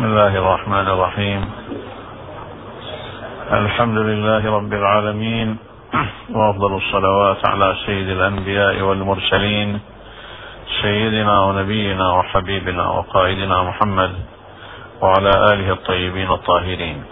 بسم الله الرحمن الرحيم. الحمد لله رب العالمين وأفضل الصلوات على سيد الأنبياء والمرسلين سيدنا ونبينا وحبيبنا وقائدنا محمد وعلى آله الطيبين الطاهرين.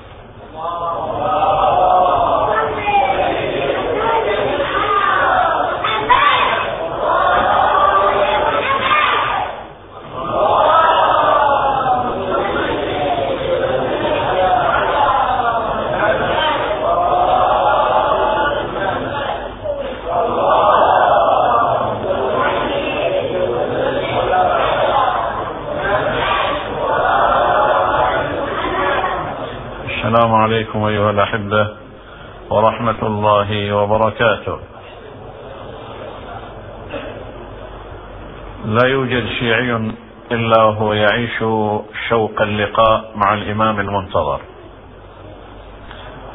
عليكم أيها الأحبة ورحمة الله وبركاته. لا يوجد شيعي إلا وهو يعيش شوق اللقاء مع الإمام المنتظر.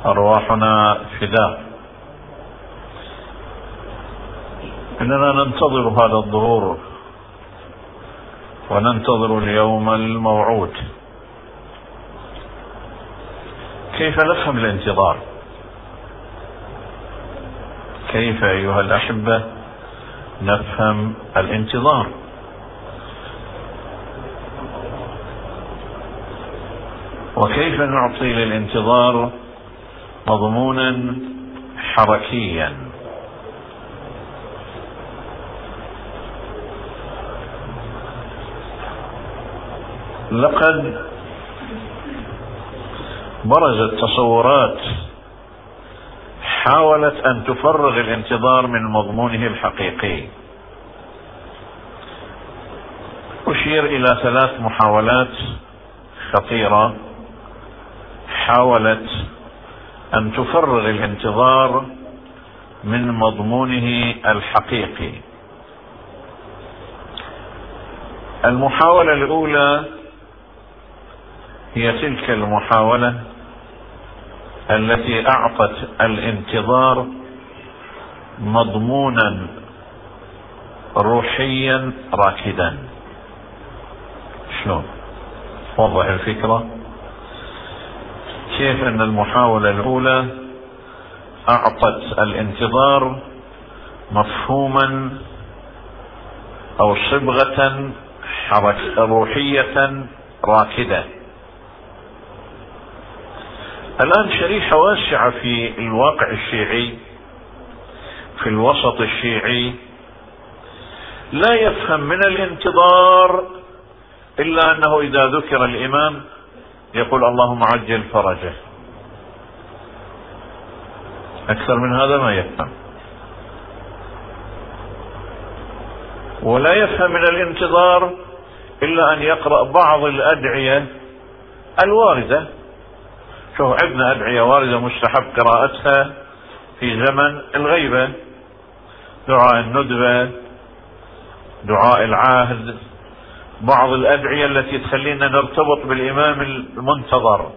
أرواحنا فداء. إننا ننتظر هذا الظهور وننتظر اليوم الموعود. كيف نفهم الانتظار؟ كيف أيها الأحبة نفهم الانتظار؟ وكيف نعطي للانتظار مضمونا حركيا؟ لقد برزت تصورات حاولت أن تفرغ الانتظار من مضمونه الحقيقي. أشير إلى ثلاث محاولات خطيرة حاولت أن تفرغ الانتظار من مضمونه الحقيقي. المحاولة الأولى هي تلك المحاولة التي أعطت الانتظار مضمونا روحيا راكدا. شلون؟ وضح الفكرة. كيف أن المحاولة الأولى أعطت الانتظار مفهوما أو صبغة روحية راكدة؟ الآن شريحة واسعة في الواقع الشيعي في الوسط الشيعي. لا يفهم من الانتظار إلا أنه إذا ذكر الإمام يقول اللهم عجل فرجه. أكثر من هذا ما يفهم. ولا يفهم من الانتظار إلا أن يقرأ بعض الأدعية الواردة. شوف عندنا أدعية واردة مستحب قراءتها في زمن الغيبة. دعاء الندبة دعاء العهد بعض الأدعية التي تخلينا نرتبط بالإمام المنتظر.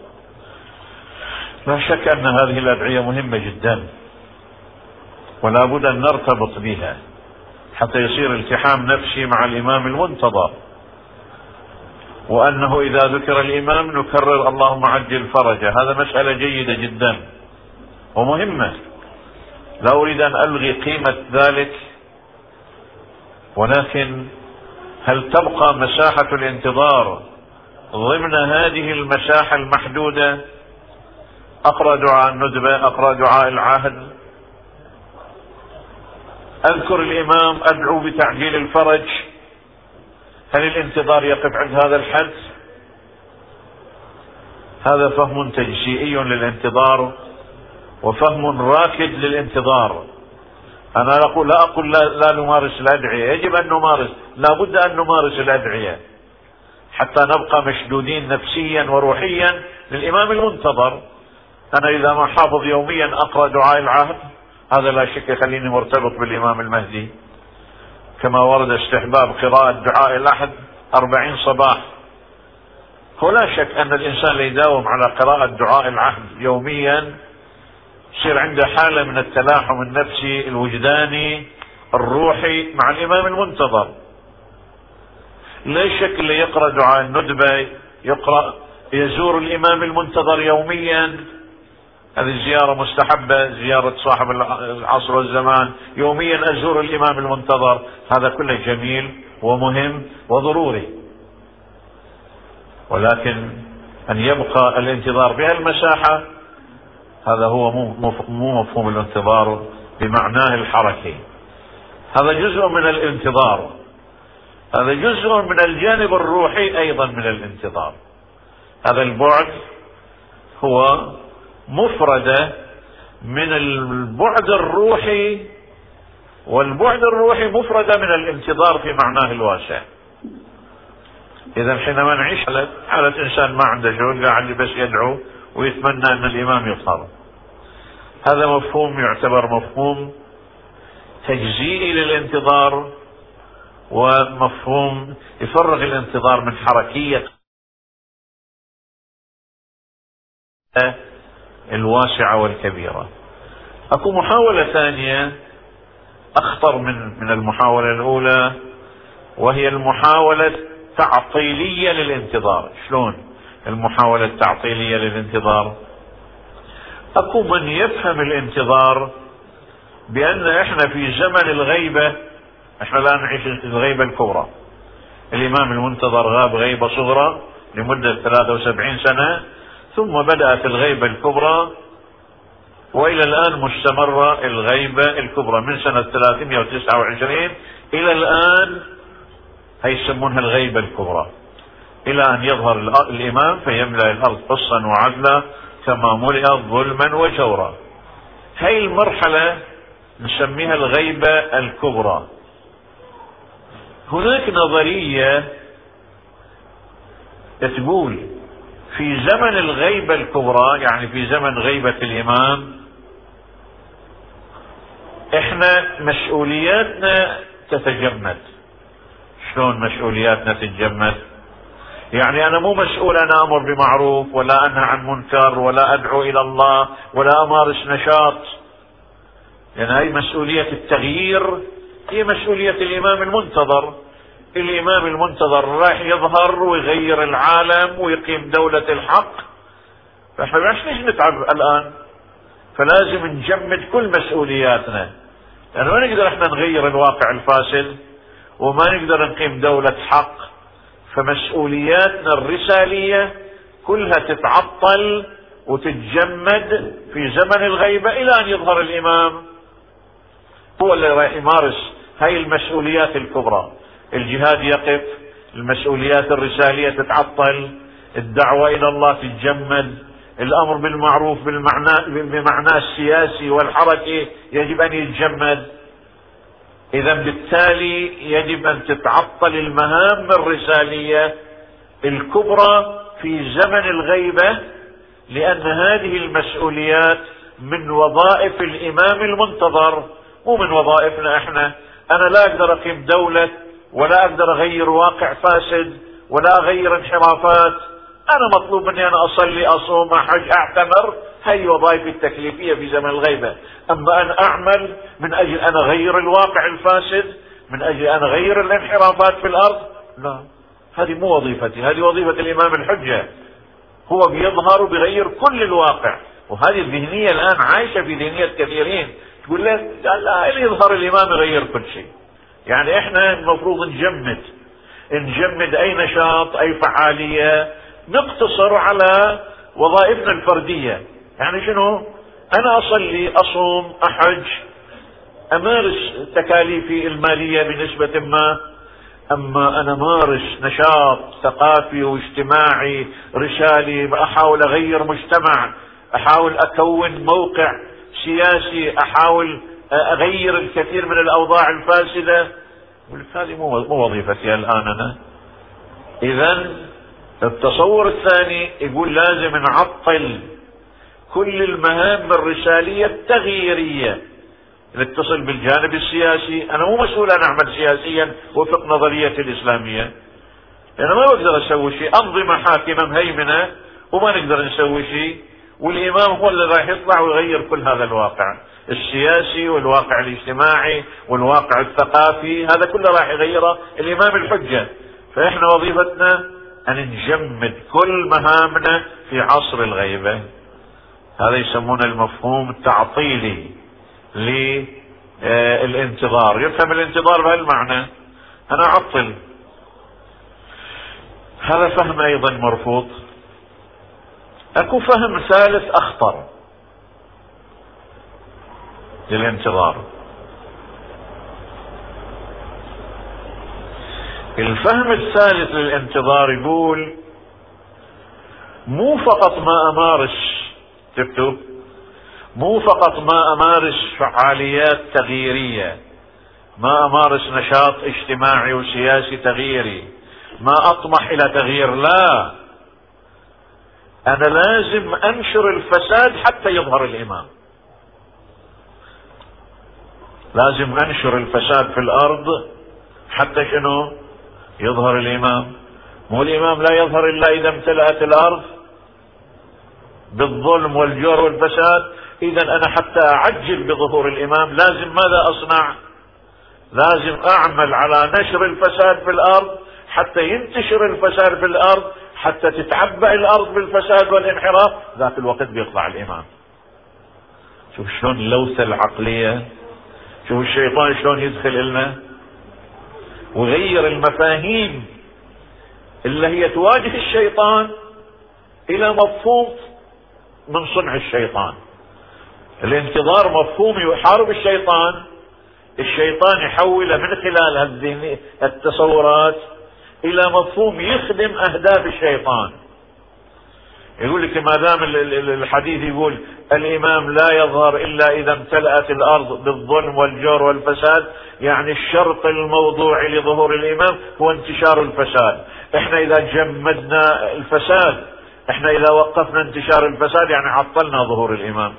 لا شك أن هذه الأدعية مهمة جدا. ولا بد أن نرتبط بها حتى يصير التحام نفسي مع الإمام المنتظر. وأنه إذا ذكر الإمام نكرر اللهم عجل فرجه. هذا مسألة جيدة جدا ومهمة. لا أريد أن ألغي قيمة ذلك ولكن هل تبقى مساحة الانتظار ضمن هذه المساحة المحدودة؟ اقرا دعاء الندبه اقرا دعاء العهد. أذكر الإمام أدعو بتعجيل الفرج. هل الانتظار يقف عند هذا الحد؟ هذا فهم تجزئي للانتظار وفهم راكد للانتظار. أنا أقول لا أقول لا, لا نمارس الأدعية. يجب أن نمارس. لا بد أن نمارس الأدعية. حتى نبقى مشدودين نفسيا وروحيا للإمام المنتظر. أنا إذا ما حافظ يوميا أقرأ دعاء العهد. هذا لا شك يخليني مرتبط بالإمام المهدي. كما ورد استحباب قراءة دعاء الأحد أربعين صباح. ولا شك أن الإنسان يداوم على قراءة دعاء العهد يوميا يصير عنده حالة من التلاحم النفسي الوجداني الروحي مع الإمام المنتظر. لا شك اللي يقرأ دعاء الندبة يقرأ يزور الإمام المنتظر يوميا هذه زيارة مستحبة زيارة صاحب العصر والزمان. يوميا أزور الإمام المنتظر. هذا كله جميل ومهم وضروري. ولكن أن يبقى الانتظار بهالمساحة هذا هو مو مفهوم الانتظار بمعناه الحركي. هذا جزء من الانتظار. هذا جزء من الجانب الروحي أيضا من الانتظار. هذا البعد هو مفردة من البعد الروحي والبعد الروحي مفردة من الانتظار في معناه الواسع. إذا حينما نعيش حالة, حالة إنسان ما عنده شغل قاعد بس يدعو ويتمنى أن الإمام يظهر هذا مفهوم يعتبر مفهوم تجزيئي للانتظار ومفهوم يفرغ الانتظار من حركية الواسعة والكبيرة. أكو محاولة ثانية أخطر من من المحاولة الأولى وهي المحاولة التعطيلية للانتظار. شلون المحاولة التعطيلية للانتظار؟ أكو من يفهم الانتظار بأن إحنا في زمن الغيبة إحنا الآن نعيش الغيبة الكبرى. الإمام المنتظر غاب غيبة صغرى لمدة 73 سنة ثم بدأت الغيبة الكبرى وإلى الآن مستمرة الغيبة الكبرى من سنة 329 إلى الآن هي يسمونها الغيبة الكبرى. إلى أن يظهر الإمام فيملأ الأرض قصا وعدلا كما ملئت ظلما وجورا. هي المرحلة نسميها الغيبة الكبرى. هناك نظرية تقول في زمن الغيبة الكبرى يعني في زمن غيبة الإمام إحنا مسؤولياتنا تتجمد. شلون مسؤولياتنا تتجمد؟ يعني أنا مو مسؤول أنا أمر بمعروف ولا أنهى عن منكر ولا أدعو إلى الله ولا أمارس نشاط. لأن يعني هاي مسؤولية التغيير هي مسؤولية الإمام المنتظر. الإمام المنتظر راح يظهر ويغير العالم ويقيم دولة الحق. فإحنا ليش ليش نتعب الآن. فلازم نجمد كل مسؤولياتنا. لأنه ما نقدر إحنا نغير الواقع الفاسد وما نقدر نقيم دولة حق. فمسؤولياتنا الرسالية كلها تتعطل وتتجمد في زمن الغيبة إلى أن يظهر الإمام. هو اللي راح يمارس هاي المسؤوليات الكبرى. الجهاد يقف المسؤوليات الرسالية تتعطل الدعوة إلى الله تتجمد الأمر بالمعروف بالمعنى بمعناه السياسي والحركي يجب أن يتجمد. إذا بالتالي يجب أن تتعطل المهام الرسالية الكبرى في زمن الغيبة لأن هذه المسؤوليات من وظائف الإمام المنتظر مو من وظائفنا إحنا. أنا لا أقدر أقيم دولة ولا أقدر أغير واقع فاسد ولا أغير انحرافات. أنا مطلوب مني أنا أصلي أصوم أحج أعتمر. هي وظائفي التكليفية في زمن الغيبة. أما أن أعمل من أجل أن أغير الواقع الفاسد من أجل أن أغير الانحرافات في الأرض؟ لا. هذه مو وظيفتي هذه وظيفة الإمام الحجة. هو بيظهر وبيغير كل الواقع. وهذه الذهنية الآن عايشة في ذهنية كثيرين. تقول له لا يظهر الإمام يغير كل شيء. يعني إحنا المفروض نجمد. نجمد أي نشاط أي فعالية نقتصر على وظائفنا الفردية. يعني شنو؟ أنا أصلي أصوم أحج أمارس تكاليفي المالية بنسبة ما. أما أنا مارس نشاط ثقافي واجتماعي رسالي أحاول أغير مجتمع أحاول أكون موقع سياسي أحاول أغير الكثير من الأوضاع الفاسدة؟ هذه مو وظيفتي الآن أنا. اذا التصور الثاني يقول لازم نعطل كل المهام الرسالية التغييرية. نتصل بالجانب السياسي. أنا مو مسؤول أن أعمل سياسيا وفق نظريتي الإسلامية. أنا ما بقدر أسوي شيء. انظمه حاكمه مهيمنه وما نقدر نسوي شيء. والإمام هو اللي راح يطلع ويغير كل هذا الواقع. السياسي والواقع الاجتماعي والواقع الثقافي هذا كله راح يغيره الإمام الحجة. فإحنا وظيفتنا أن نجمد كل مهامنا في عصر الغيبة. هذا يسمونه المفهوم التعطيلي للانتظار. يفهم الانتظار بهالمعنى. أنا أعطل. هذا فهم أيضا مرفوض. أكو فهم ثالث أخطر. للانتظار الفهم الثالث للانتظار يقول مو فقط ما امارس تكتب مو فقط ما امارس فعاليات تغييرية ما امارس نشاط اجتماعي وسياسي تغييري ما أطمح إلى تغيير لا. أنا لازم أنشر الفساد حتى يظهر الإمام. لازم أنشر الفساد في الأرض حتى شنو؟ يظهر الإمام. مو الإمام لا يظهر إلا إذا امتلأت الأرض بالظلم والجور والفساد. إذا أنا حتى أعجل بظهور الإمام. لازم ماذا أصنع؟ لازم أعمل على نشر الفساد في الأرض حتى ينتشر الفساد في الأرض حتى تتعبأ الأرض بالفساد والانحراف. ذاك الوقت بيطلع الإمام. شوف شلون اللوثة العقلية شوف الشيطان شلون يدخل لنا وغير المفاهيم اللي هي تواجه الشيطان إلى مفهوم من صنع الشيطان. الانتظار مفهوم يحارب الشيطان الشيطان يحوله من خلال التصورات إلى مفهوم يخدم أهداف الشيطان. يقول لك ما دام الحديث يقول الإمام لا يظهر إلا إذا امتلأت الأرض بالظلم والجور والفساد يعني الشرط الموضوعي لظهور الإمام هو انتشار الفساد. إحنا إذا جمدنا الفساد إحنا إذا وقفنا انتشار الفساد يعني عطلنا ظهور الإمام.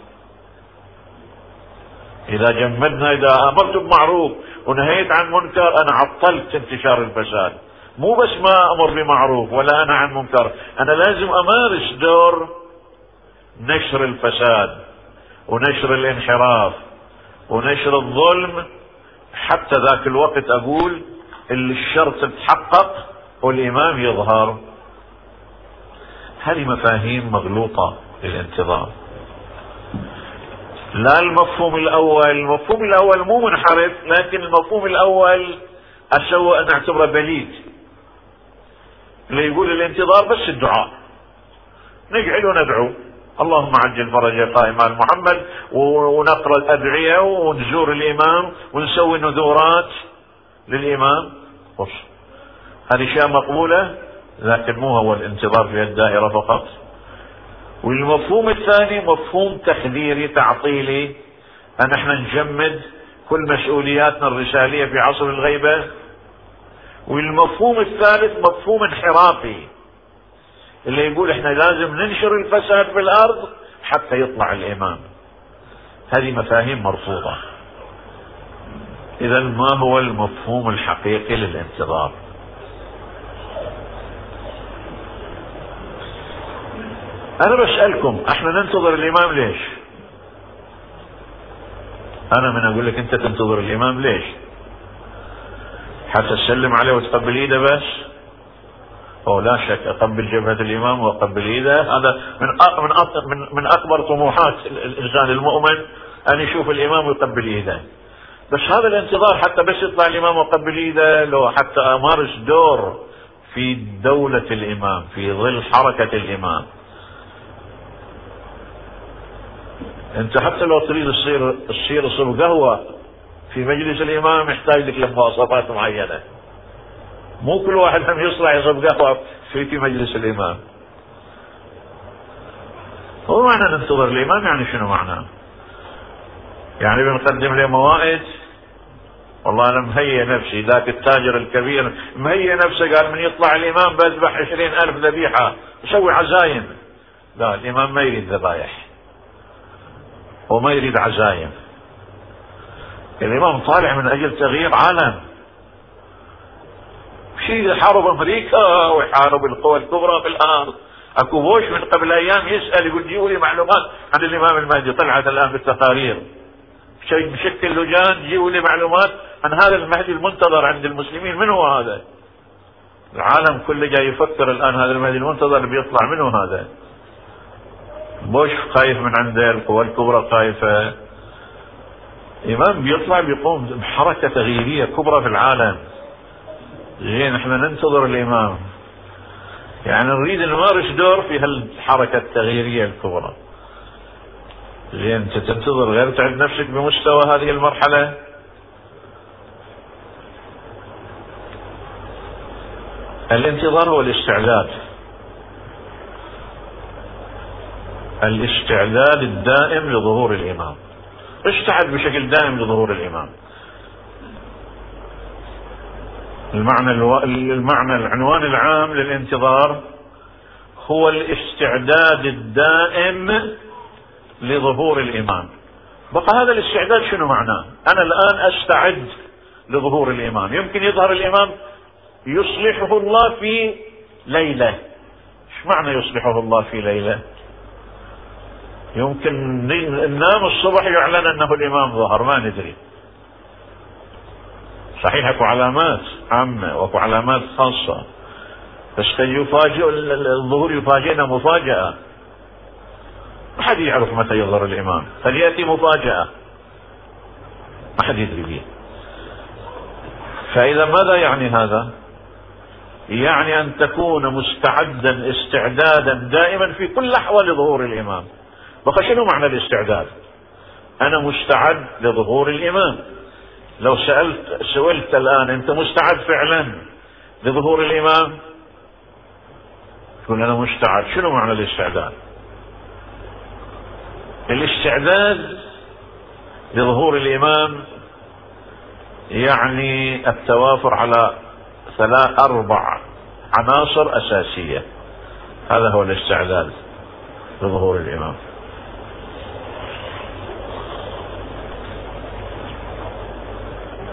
إذا جمدنا إذا امرت بمعروف ونهيت عن منكر أنا عطلت انتشار الفساد. مو بس ما أمر بمعروف ولا أنا عن منكر. أنا لازم أمارس دور نشر الفساد ونشر الانحراف ونشر الظلم. حتى ذاك الوقت أقول اللي الشرط تحقق والإمام يظهر. هذه مفاهيم مغلوطة للانتظار. لا المفهوم الأول المفهوم الأول مو منحرف لكن المفهوم الأول اسوء أن أعتبره بليد. اللي يقول الانتظار بس الدعاء. نقعد وندعو. اللهم عجل فرج قائم آل محمد ونقرأ الأدعية ونزور الإمام ونسوي نذورات للإمام. بص هذه أشياء مقبولة لكن مو هو الانتظار في الدائرة فقط. والمفهوم الثاني مفهوم تخديري تعطيلي. أن إحنا نجمد كل مسؤولياتنا الرسالية في عصر الغيبة. والمفهوم الثالث مفهوم انحرافي اللي يقول إحنا لازم ننشر الفساد في الأرض حتى يطلع الإمام. هذه مفاهيم مرفوضة. اذا ما هو المفهوم الحقيقي للانتظار؟ أنا بسألكم إحنا ننتظر الإمام ليش؟ أنا من أقول لك أنت تنتظر الإمام ليش؟ حتى تسلم عليه وتقبل إيده بس. أو لا شك أقبل جبهة الإمام وأقبل إيده. هذا من من من أكبر طموحات الإنسان المؤمن أن يشوف الإمام ويقبل إيده. بس هذا الانتظار حتى بس يطلع الإمام ويقبل إيده لو حتى أمارس دور في دولة الإمام في ظل حركة الإمام. أنت حتى لو تريد تصير تصير صب قهوة في مجلس الإمام يحتاج لك لمواصفات معينة. مو كل واحد هم يصلح يصب قهوة في في مجلس الإمام. هو معنى ننتظر الإمام يعني شنو معناه يعني بنقدم له موائد؟ والله أنا مهيئ نفسي ذاك التاجر الكبير مهيئ نفسه قال من يطلع الإمام بذبح عشرين ألف ذبيحة يسوي عزايم لا الإمام ما يريد ذبايح. وما يريد عزايم الإمام طالع من أجل تغيير عالم. شيء يحارب أمريكا ويحارب القوى الكبرى في الأرض. أكو بوش من قبل أيام يسأل يقول جيبوا لي معلومات عن الإمام المهدي طلعت الآن بالتقارير شيء مشكل لجان جيبوا لي معلومات عن هذا المهدي المنتظر عند المسلمين. من هو هذا؟ العالم كله جاي يفكر الآن هذا المهدي المنتظر بيطلع منه هذا؟ بوش خايف من عنده القوى الكبرى خايفة. إمام بيطلع بيقوم بحركة تغييرية كبرى في العالم. زين إحنا ننتظر الإمام. يعني نريد نمارس دور في هالحركة التغييرية الكبرى. زين أنت تنتظر غير تعد نفسك بمستوى هذه المرحلة؟ الانتظار هو الاستعداد. الاستعداد الدائم لظهور الإمام. استعد بشكل دائم لظهور الإمام. المعنى ألو... المعنى العنوان العام للانتظار هو الاستعداد الدائم لظهور الإمام. بقى هذا الاستعداد شنو معناه؟ أنا الآن أستعد لظهور الإمام. يمكن يظهر الإمام يصلحه الله في ليلة. إيش معنى يصلحه الله في ليلة؟ يمكن ننام الصبح يعلن أنه الإمام ظهر ما ندري. صحيح أكو علامات عامة وأكو علامات خاصة. بس قد يفاجئ الظهور يفاجئنا مفاجأة. ما حد يعرف متى يظهر الإمام. قد ياتي مفاجأة. ما حد يدري به فإذا ماذا يعني هذا؟ يعني أن تكون مستعدا استعدادا دائما في كل أحوال ظهور الإمام. بقى شنو معنى الاستعداد؟ أنا مستعد لظهور الإمام. لو سألت سئلت الآن أنت مستعد فعلا لظهور الإمام؟ تقول أنا مستعد. شنو معنى الاستعداد؟ الاستعداد لظهور الإمام يعني التوافر على ثلاث أربع عناصر أساسية. هذا هو الاستعداد لظهور الإمام.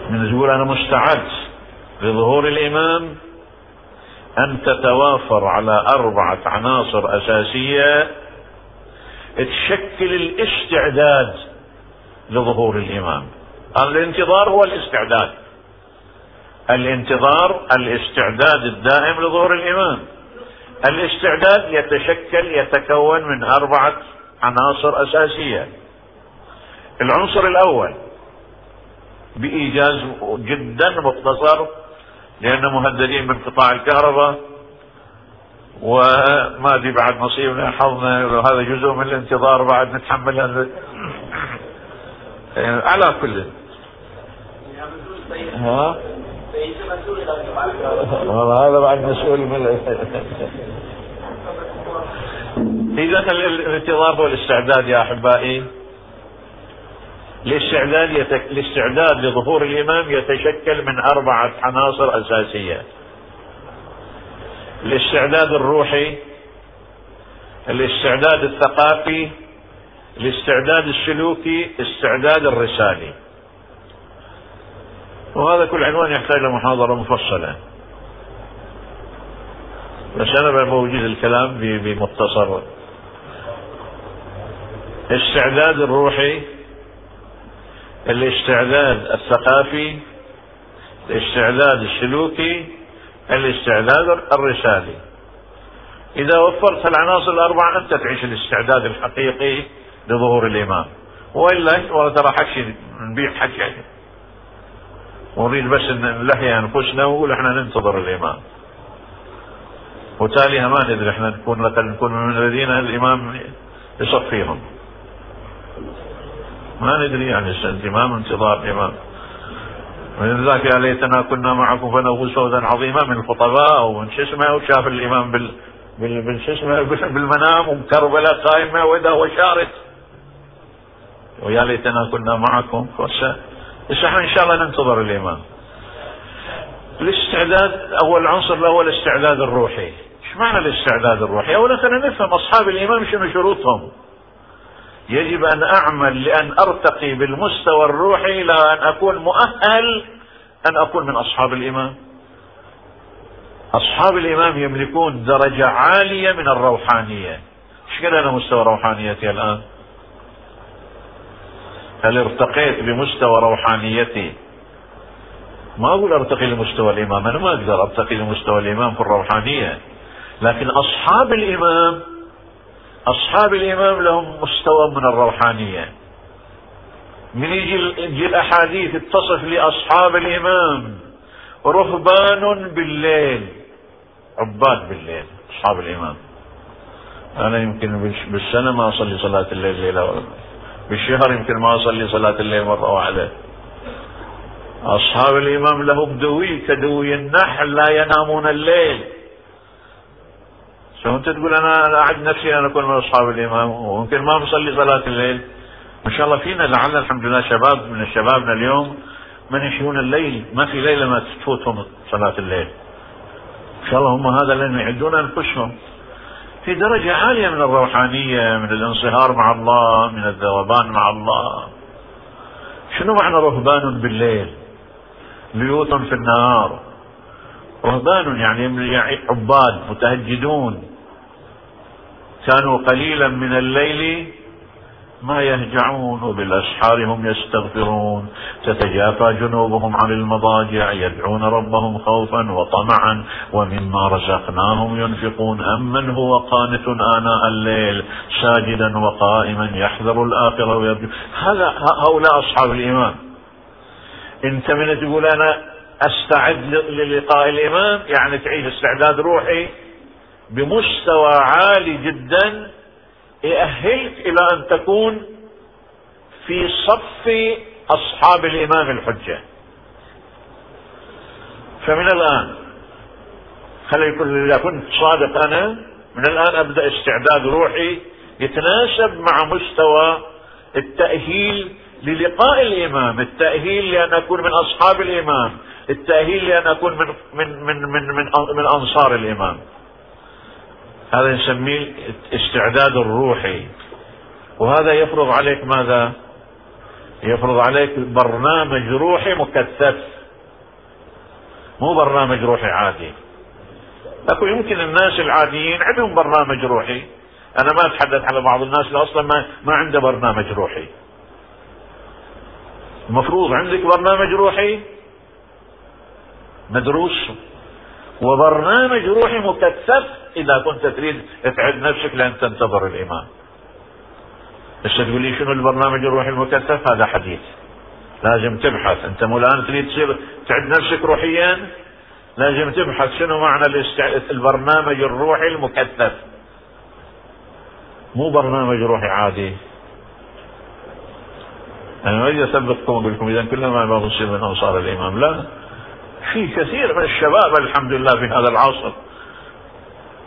من يقول أنا مستعد لظهور الإمام أن تتوافر على أربعة عناصر أساسية تشكل الاستعداد لظهور الإمام. الانتظار هو الاستعداد. الانتظار الاستعداد الدائم لظهور الإمام. الاستعداد يتشكل يتكون من أربعة عناصر أساسية. العنصر الأول بإيجاز جدا مختصر لأن مهددين من قطاع الكهرباء وما أدري بعد نصيبنا حظنا هذا جزء من الانتظار بعد نتحمل على كل. ها؟ والله هذا بعد مسؤول من اذا الانتظار هو الاستعداد يا أحبائي. الاستعداد يتك... الاستعداد لظهور الإمام يتشكل من أربعة عناصر أساسية. الاستعداد الروحي الاستعداد الثقافي الاستعداد السلوكي استعداد الرسالي. وهذا كل عنوان يحتاج لمحاضرة مفصلة. بس أنا بوجد الكلام بمختصر. الاستعداد الروحي الاستعداد الثقافي الاستعداد السلوكي الاستعداد الرسالي. إذا وفرت العناصر الأربعة أنت تعيش الاستعداد الحقيقي لظهور الإمام وإلا والله ترى حكي نبيع حكي. ونريد بس إن نلهي أنفسنا ونقول إحنا ننتظر الامام وتاليها ما ندري إحنا نكون لقد نكون من الذين الامام يصفيهم. ما ندري يعني انتظار الامام من ذاك يا ليتنا كنا معكم فنفوز فوزا عظيما من الخطباء ومن شو اسمه وشاف الإمام بال بال شو اسمه بالمنام وكربلاء قائمة وإذا هو شارد. ويا ليتنا كنا معكم. بس إحنا إن شاء الله ننتظر الإمام. الاستعداد أول العنصر الأول الاستعداد الروحي. إيش معنى الاستعداد الروحي؟ اولا خلينا نفهم أصحاب الإمام شنو شروطهم. يجب أن أعمل لأن أرتقي بالمستوى الروحي إلى أن أكون مؤهل أن أكون من أصحاب الإمام. أصحاب الإمام يملكون درجة عالية من الروحانية. إيش كده أنا مستوى روحانيتي الآن؟ هل ارتقيت بمستوى روحانيتي؟ ما أقول أرتقي لمستوى الإمام أنا ما أقدر أرتقي لمستوى الإمام في الروحانية. لكن أصحاب الإمام أصحاب الإمام لهم مستوى من الروحانية. من يجي, الأحاديث تصف لأصحاب الإمام. رهبان بالليل. عباد بالليل أصحاب الإمام. أنا يمكن بالسنة ما أصلي صلاة الليل ليلة بالشهر يمكن ما أصلي صلاة الليل مرة واحدة. أصحاب الإمام لهم دوي كدوي النحل لا ينامون الليل. أنت تقول أنا أعد نفسي أن أكون من أصحاب الإمام وممكن ما بصلي صلاة الليل. ما شاء الله فينا لعل الحمد لله شباب من شبابنا اليوم من يحيون الليل. ما في ليلة ما تفوتهم صلاة الليل. إن شاء الله هم هذا لأن يعدون أنفسهم. في درجة عالية من الروحانية من الانصهار مع الله من الذوبان مع الله. شنو معنى رهبان بالليل؟ بيوت في النهار. رهبان يعني عباد متهجدون. كانوا قليلا من الليل ما يهجعون وبالأسحار هم يستغفرون. تتجافى جنوبهم عن المضاجع يدعون ربهم خوفا وطمعا. ومما رزقناهم ينفقون أمن هو قانت آناء الليل ساجدا وقائما يحذر الآخرة ويرجو. هذا هؤلاء أصحاب الإيمان. انت من تقول أنا أستعد للقاء الامام يعني تعيش استعداد روحي بمستوى عالي جدا يأهلك إلى أن تكون في صف أصحاب الإمام الحجة. فمن الآن خلي يكون إذا كنت صادق أنا من الآن أبدأ استعداد روحي يتناسب مع مستوى التأهيل للقاء الإمام التأهيل لأن أكون من أصحاب الإمام التأهيل لأن أكون من من من من من, من أنصار الإمام. هذا نسميه استعداد الروحي. وهذا يفرض عليك ماذا؟ يفرض عليك برنامج روحي مكثف. مو برنامج روحي عادي. أكو يمكن الناس العاديين عندهم برنامج روحي. أنا ما أتحدث على بعض الناس اللي أصلا ما, ما عنده برنامج روحي. المفروض عندك برنامج روحي؟ مدروس؟ وبرنامج روحي مكثف إذا كنت تريد تعد نفسك لأن تنتظر الامام بس تقول لي شنو البرنامج الروحي المكثف هذا حديث. لازم تبحث. أنت مو الآن تريد تصير تعد نفسك روحيا؟ لازم تبحث شنو معنى البرنامج الروحي المكثف مو برنامج روحي عادي. أنا ما أريد أثبتكم أقول لكم إذا كلنا ما بنصير من أنصار الإمام لا. في كثير من الشباب الحمد لله في هذا العصر.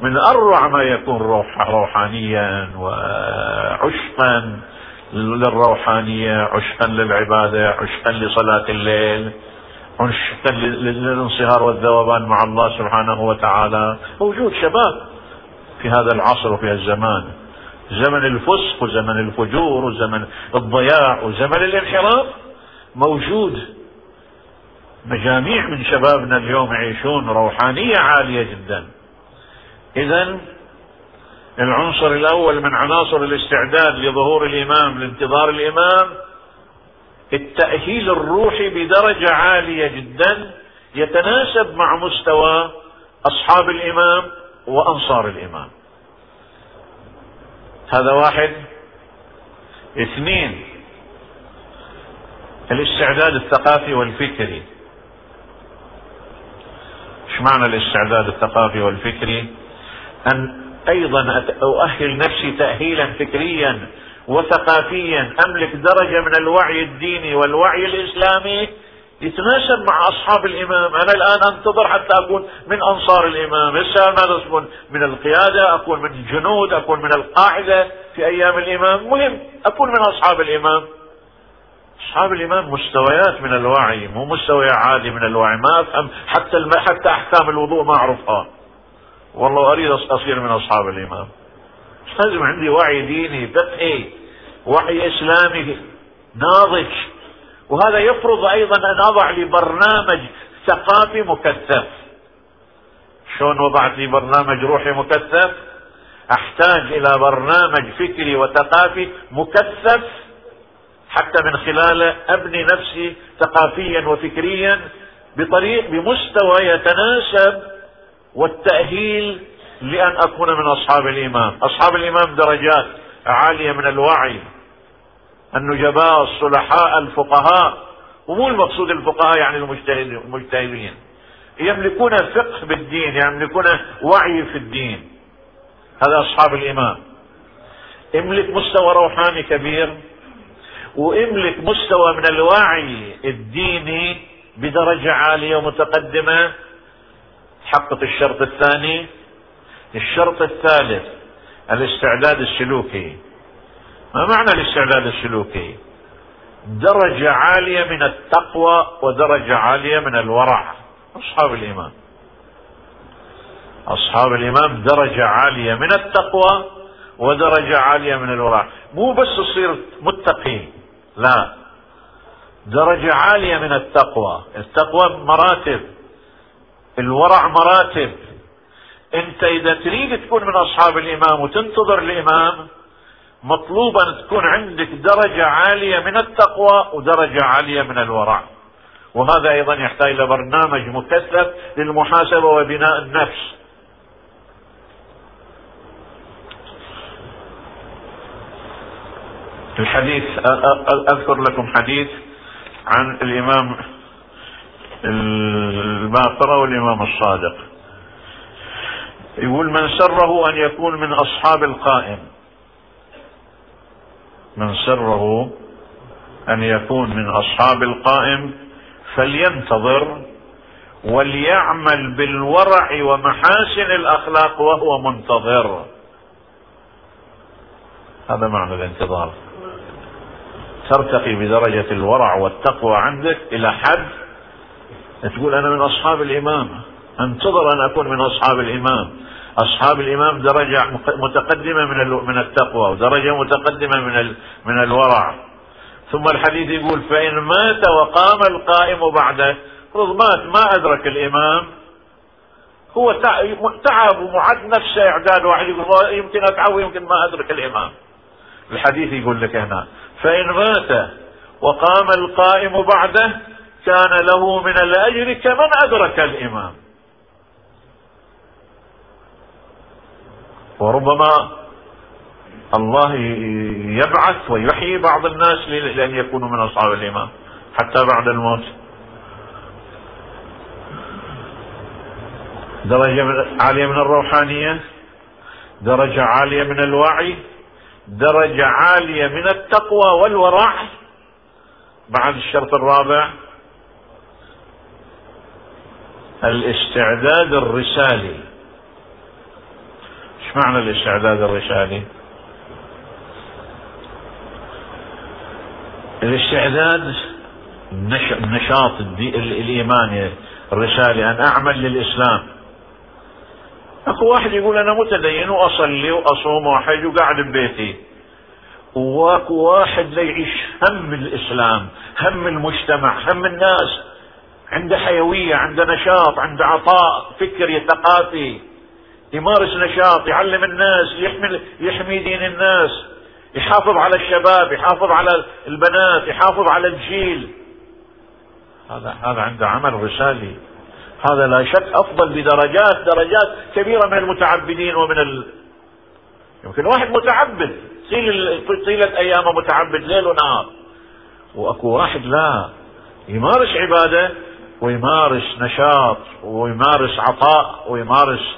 من أروع ما يكون روح روحانيا وعشقا للروحانية عشقا للعبادة عشقا لصلاة الليل عشقا للانصهار والذوبان مع الله سبحانه وتعالى. موجود شباب في هذا العصر وفي الزمان. زمن الفسق وزمن الفجور وزمن الضياع وزمن الانحراف موجود مجاميع من شبابنا اليوم يعيشون روحانية عالية جدا. إذا العنصر الأول من عناصر الاستعداد لظهور الإمام لانتظار الإمام التأهيل الروحي بدرجة عالية جدا يتناسب مع مستوى أصحاب الإمام وأنصار الإمام. هذا واحد. اثنين الاستعداد الثقافي والفكري. إيش معنى الاستعداد الثقافي والفكري أن أيضا أؤهل نفسي تاهيلا فكريا وثقافيا أملك درجة من الوعي الديني والوعي الإسلامي يتناسب مع أصحاب الإمام. أنا الآن أنتظر حتى أكون من أنصار الإمام. هسه ماذا اكون من القيادة أكون من الجنود أكون من القاعدة في أيام الإمام. مهم أكون من أصحاب الإمام. أصحاب الامام مستويات من الوعي مو مستوى عادي من الوعي ما أفهم حتى الم... حتى أحكام الوضوء ما اعرفها والله أريد أصير من أصحاب الامام لازم عندي وعي ديني فقهي وعي إسلامي ناضج. وهذا يفرض أيضا أن أضع لي برنامج ثقافي مكثف. شلون وضعت لي برنامج روحي مكثف؟ أحتاج إلى برنامج فكري وثقافي مكثف حتى من خلاله أبني نفسي ثقافيا وفكريا بطريق بمستوى يتناسب والتأهيل لأن أكون من أصحاب الإمام أصحاب الإمام درجات عالية من الوعي النجباء الصلحاء الفقهاء. ومو المقصود الفقهاء يعني المجتهدين. يملكون فقه بالدين يملكون وعي في الدين. هذا أصحاب الإمام املك مستوى روحاني كبير. واملك مستوى من الوعي الديني بدرجة عالية ومتقدمة. حقق الشرط الثاني. الشرط الثالث الاستعداد السلوكي. ما معنى الاستعداد السلوكي؟ درجة عالية من التقوى ودرجة عالية من الورع. أصحاب الإمام أصحاب الإمام درجة عالية من التقوى ودرجة عالية من الورع. مو بس تصير متقي لا. درجة عالية من التقوى. التقوى مراتب. الورع مراتب. انت إذا تريد تكون من أصحاب الإمام وتنتظر الإمام مطلوب ان تكون عندك درجة عالية من التقوى ودرجة عالية من الورع. وهذا أيضا يحتاج إلى برنامج مكثف للمحاسبة وبناء النفس. الحديث أذكر لكم حديث عن الإمام الباقرة والإمام الصادق. يقول من سره أن يكون من أصحاب القائم. من سره أن يكون من أصحاب القائم فلينتظر وليعمل بالورع ومحاسن الأخلاق وهو منتظر. هذا معنى الانتظار. ترتقي بدرجة الورع والتقوى عندك إلى حد تقول أنا من أصحاب الإمام. أنتظر أن أكون من أصحاب الإمام. أصحاب الإمام درجة متقدمة من من التقوى ودرجة متقدمة من من الورع. ثم الحديث يقول فإن مات وقام القائم بعده. فرض مات ما أدرك الإمام. هو تعب ومعد نفسه إعداد واحد يقول يمكن أتعب ويمكن ما أدرك الإمام. الحديث يقول لك هنا. فإن مات وقام القائم بعده كان له من الأجر كمن أدرك الإمام. وربما الله يبعث ويحيي بعض الناس لأن يكونوا من أصحاب الإمام حتى بعد الموت. درجة عالية من الروحانية درجة عالية من الوعي درجة عالية من التقوى والورع بعد الشرط الرابع الاستعداد الرسالي. إيش معنى الاستعداد الرسالي؟ الاستعداد النشاط الإيماني الرسالي أن أعمل للإسلام. اكو واحد يقول أنا متدين وأصلي وأصوم وأحج وقاعد ببيتي. وأكو واحد يعيش هم الإسلام هم المجتمع هم الناس. عنده حيوية عنده نشاط عنده عطاء فكري ثقافي يمارس نشاط يعلم الناس يحمل يحمي دين الناس. يحافظ على الشباب يحافظ على البنات يحافظ على الجيل. هذا هذا عنده عمل رسالي. هذا لا شك أفضل بدرجات درجات كبيرة من المتعبدين ومن ال... يمكن واحد متعبد طيلة ايامه متعبد ليل ونهار. وأكو واحد لا يمارس عبادة ويمارس نشاط ويمارس عطاء ويمارس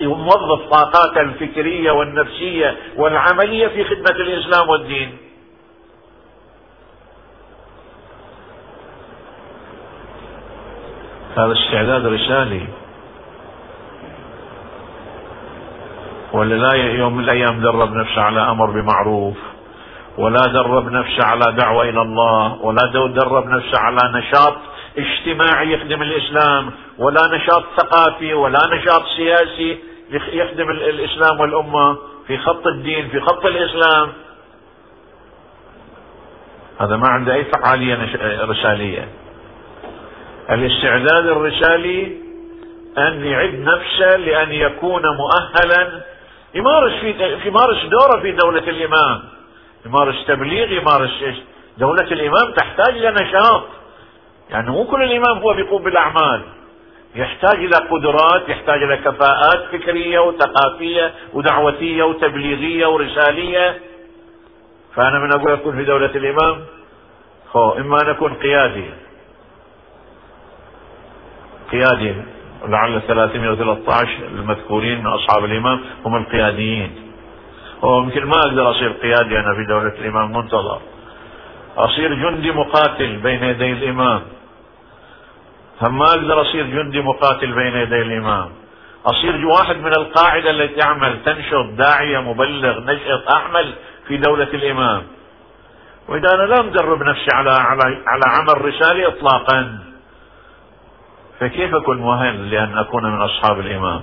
يوظف طاقاته الفكرية والنفسية والعملية في خدمة الإسلام والدين. هذا استعداد رسالي ولا لا يوم من الأيام درب نفسه على أمر بمعروف ولا درب نفسه على دعوة إلى الله ولا درب نفسه على نشاط اجتماعي يخدم الإسلام ولا نشاط ثقافي ولا نشاط سياسي يخدم الإسلام والأمة في خط الدين في خط الإسلام. هذا ما عنده أي فعالية رسالية. الاستعداد الرسالي أن يعد نفسه لأن يكون مؤهلا. يمارس في يمارس دوره في دولة الإمام. يمارس تبليغ يمارس دولة الإمام تحتاج إلى نشاط. يعني مو كل الإمام هو بيقوم بالأعمال. يحتاج إلى قدرات يحتاج إلى كفاءات فكرية وثقافية ودعوتية وتبليغية ورسالية. فأنا من أقول أكون في دولة الإمام هو إما أن أكون قيادي. قيادي لعل 313 المذكورين من أصحاب الإمام هم القياديين. ويمكن ما أقدر أصير قيادي أنا في دولة الإمام منتظر أصير جندي مقاتل بين يدي الإمام. فما أقدر أصير جندي مقاتل بين يدي الإمام. أصير واحد من القاعدة التي تعمل تنشط داعية مبلغ نشط أعمل في دولة الإمام. وإذا أنا لا مدرب نفسي على على على عمل رسالي إطلاقا. فكيف أكون مؤهل لأن أكون من أصحاب الإمام؟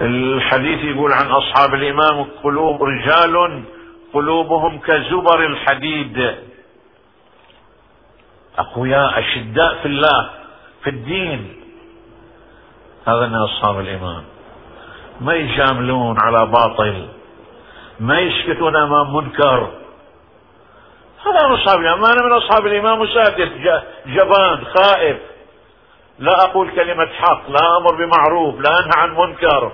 الحديث يقول عن أصحاب الإمام قلوب رجال قلوبهم كزبر الحديد. أقوياء أشداء في الله في الدين. هذا من أصحاب الإمام. ما يجاملون على باطل. ما يسكتون أمام منكر. هذا من أصحاب الإمام أنا من أصحاب الإمام مسادس جبان خائف لا أقول كلمة حق لا أمر بمعروف لا أنهى عن منكر.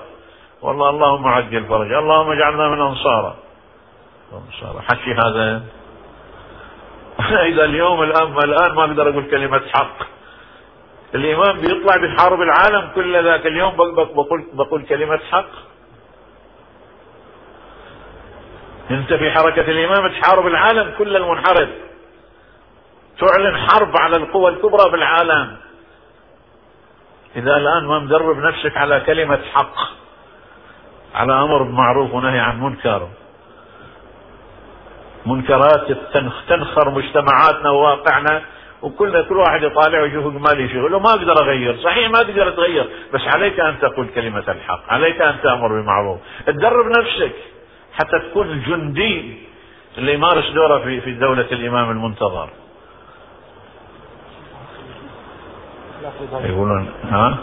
والله اللهم عجل فرج اللهم اجعلنا من أنصاره أنصاره حكي هذا. إذا اليوم الآن الآن ما أقدر أقول كلمة حق. الإمام بيطلع بيحارب العالم كل ذاك اليوم. بقول, بقول كلمة حق. انت في حركة الإمام تحارب العالم كل المنحرف. تعلن حرب على القوى الكبرى في العالم إذا الآن ما مدرب نفسك على كلمة حق على أمر بمعروف ونهي عن منكر. منكرات تنخر مجتمعاتنا وواقعنا وكلنا كل واحد يطالع ويشوف ما لي شغل وما أقدر أغير، صحيح ما تقدر تغير، بس عليك أن تقول كلمة الحق، عليك أن تأمر بالمعروف، تدرب نفسك. حتى تكون الجندي اللي يمارس دوره في في دولة الإمام المنتظر. يقولون ها؟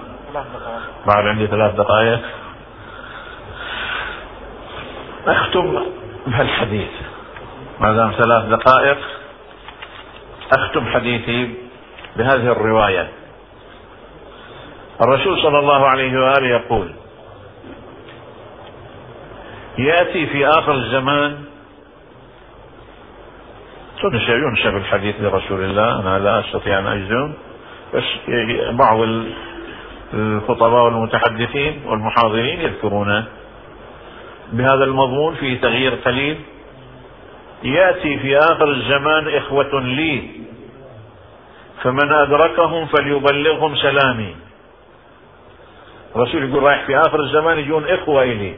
بعد عندي ثلاث دقائق. أختم بهالحديث. ما دام ثلاث دقائق أختم حديثي بهذه الرواية. الرسول صلى الله عليه وآله يقول يأتي في آخر الزمان. ينشأ ينشأ بالحديث لرسول الله. أنا لا أستطيع أن أجزم بس بعض الخطباء والمتحدثين والمحاضرين يذكرون بهذا المضمون في تغيير قليل. يأتي في آخر الزمان إخوة لي فمن أدركهم فليبلغهم سلامي. الرسول يقول رايح في آخر الزمان يجون إخوة إلي.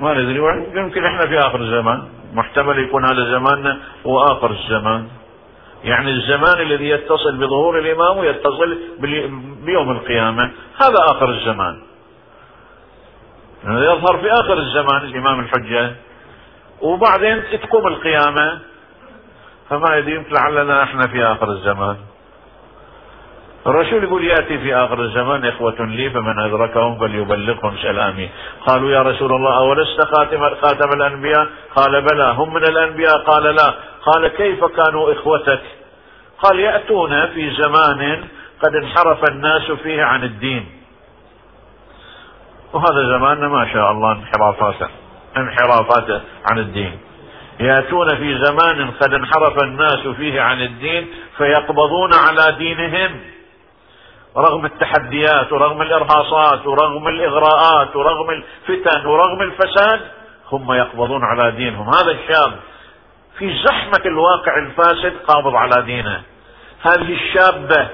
ما ندري يمكن إحنا في آخر الزمان. محتمل يكون هذا زماننا هو آخر الزمان. يعني الزمان الذي يتصل بظهور الإمام ويتصل بيوم القيامة. هذا آخر الزمان. يظهر في آخر الزمان الإمام الحجة. وبعدين تقوم القيامة. فما يدري لعلنا إحنا في آخر الزمان. الرسول يقول يأتي في آخر الزمان إخوة لي فمن أدركهم فليبلغهم سلامي. قالوا يا رسول الله أولست خاتم خاتم الأنبياء؟ قال بلى. هم من الأنبياء؟ قال لا. قال كيف كانوا إخوتك؟ قال يأتون في زمان قد انحرف الناس فيه عن الدين. وهذا زماننا ما شاء الله انحرافات انحرافات عن الدين. يأتون في زمان قد انحرف الناس فيه عن الدين فيقبضون على دينهم. رغم التحديات ورغم الإرهاصات ورغم الإغراءات ورغم الفتن ورغم الفساد هم يقبضون على دينهم. هذا الشاب في زحمة الواقع الفاسد قابض على دينه. هذه الشابة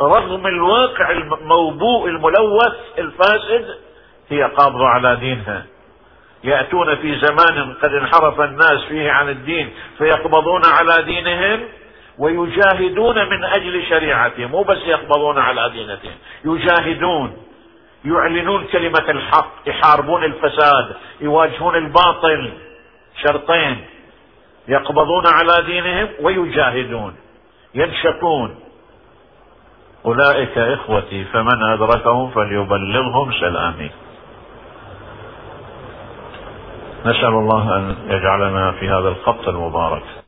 رغم الواقع الموبوء الملوث الفاسد هي قابضة على دينها. يأتون في زمان قد انحرف الناس فيه عن الدين فيقبضون على دينهم ويجاهدون من أجل شريعتهم مو بس يقبضون على دينتهم يجاهدون يعلنون كلمة الحق يحاربون الفساد يواجهون الباطل شرطين يقبضون على دينهم ويجاهدون ينشقون أولئك إخوتي فمن أدركهم فليبلغهم سلامي. نسأل الله أن يجعلنا في هذا الخط المبارك.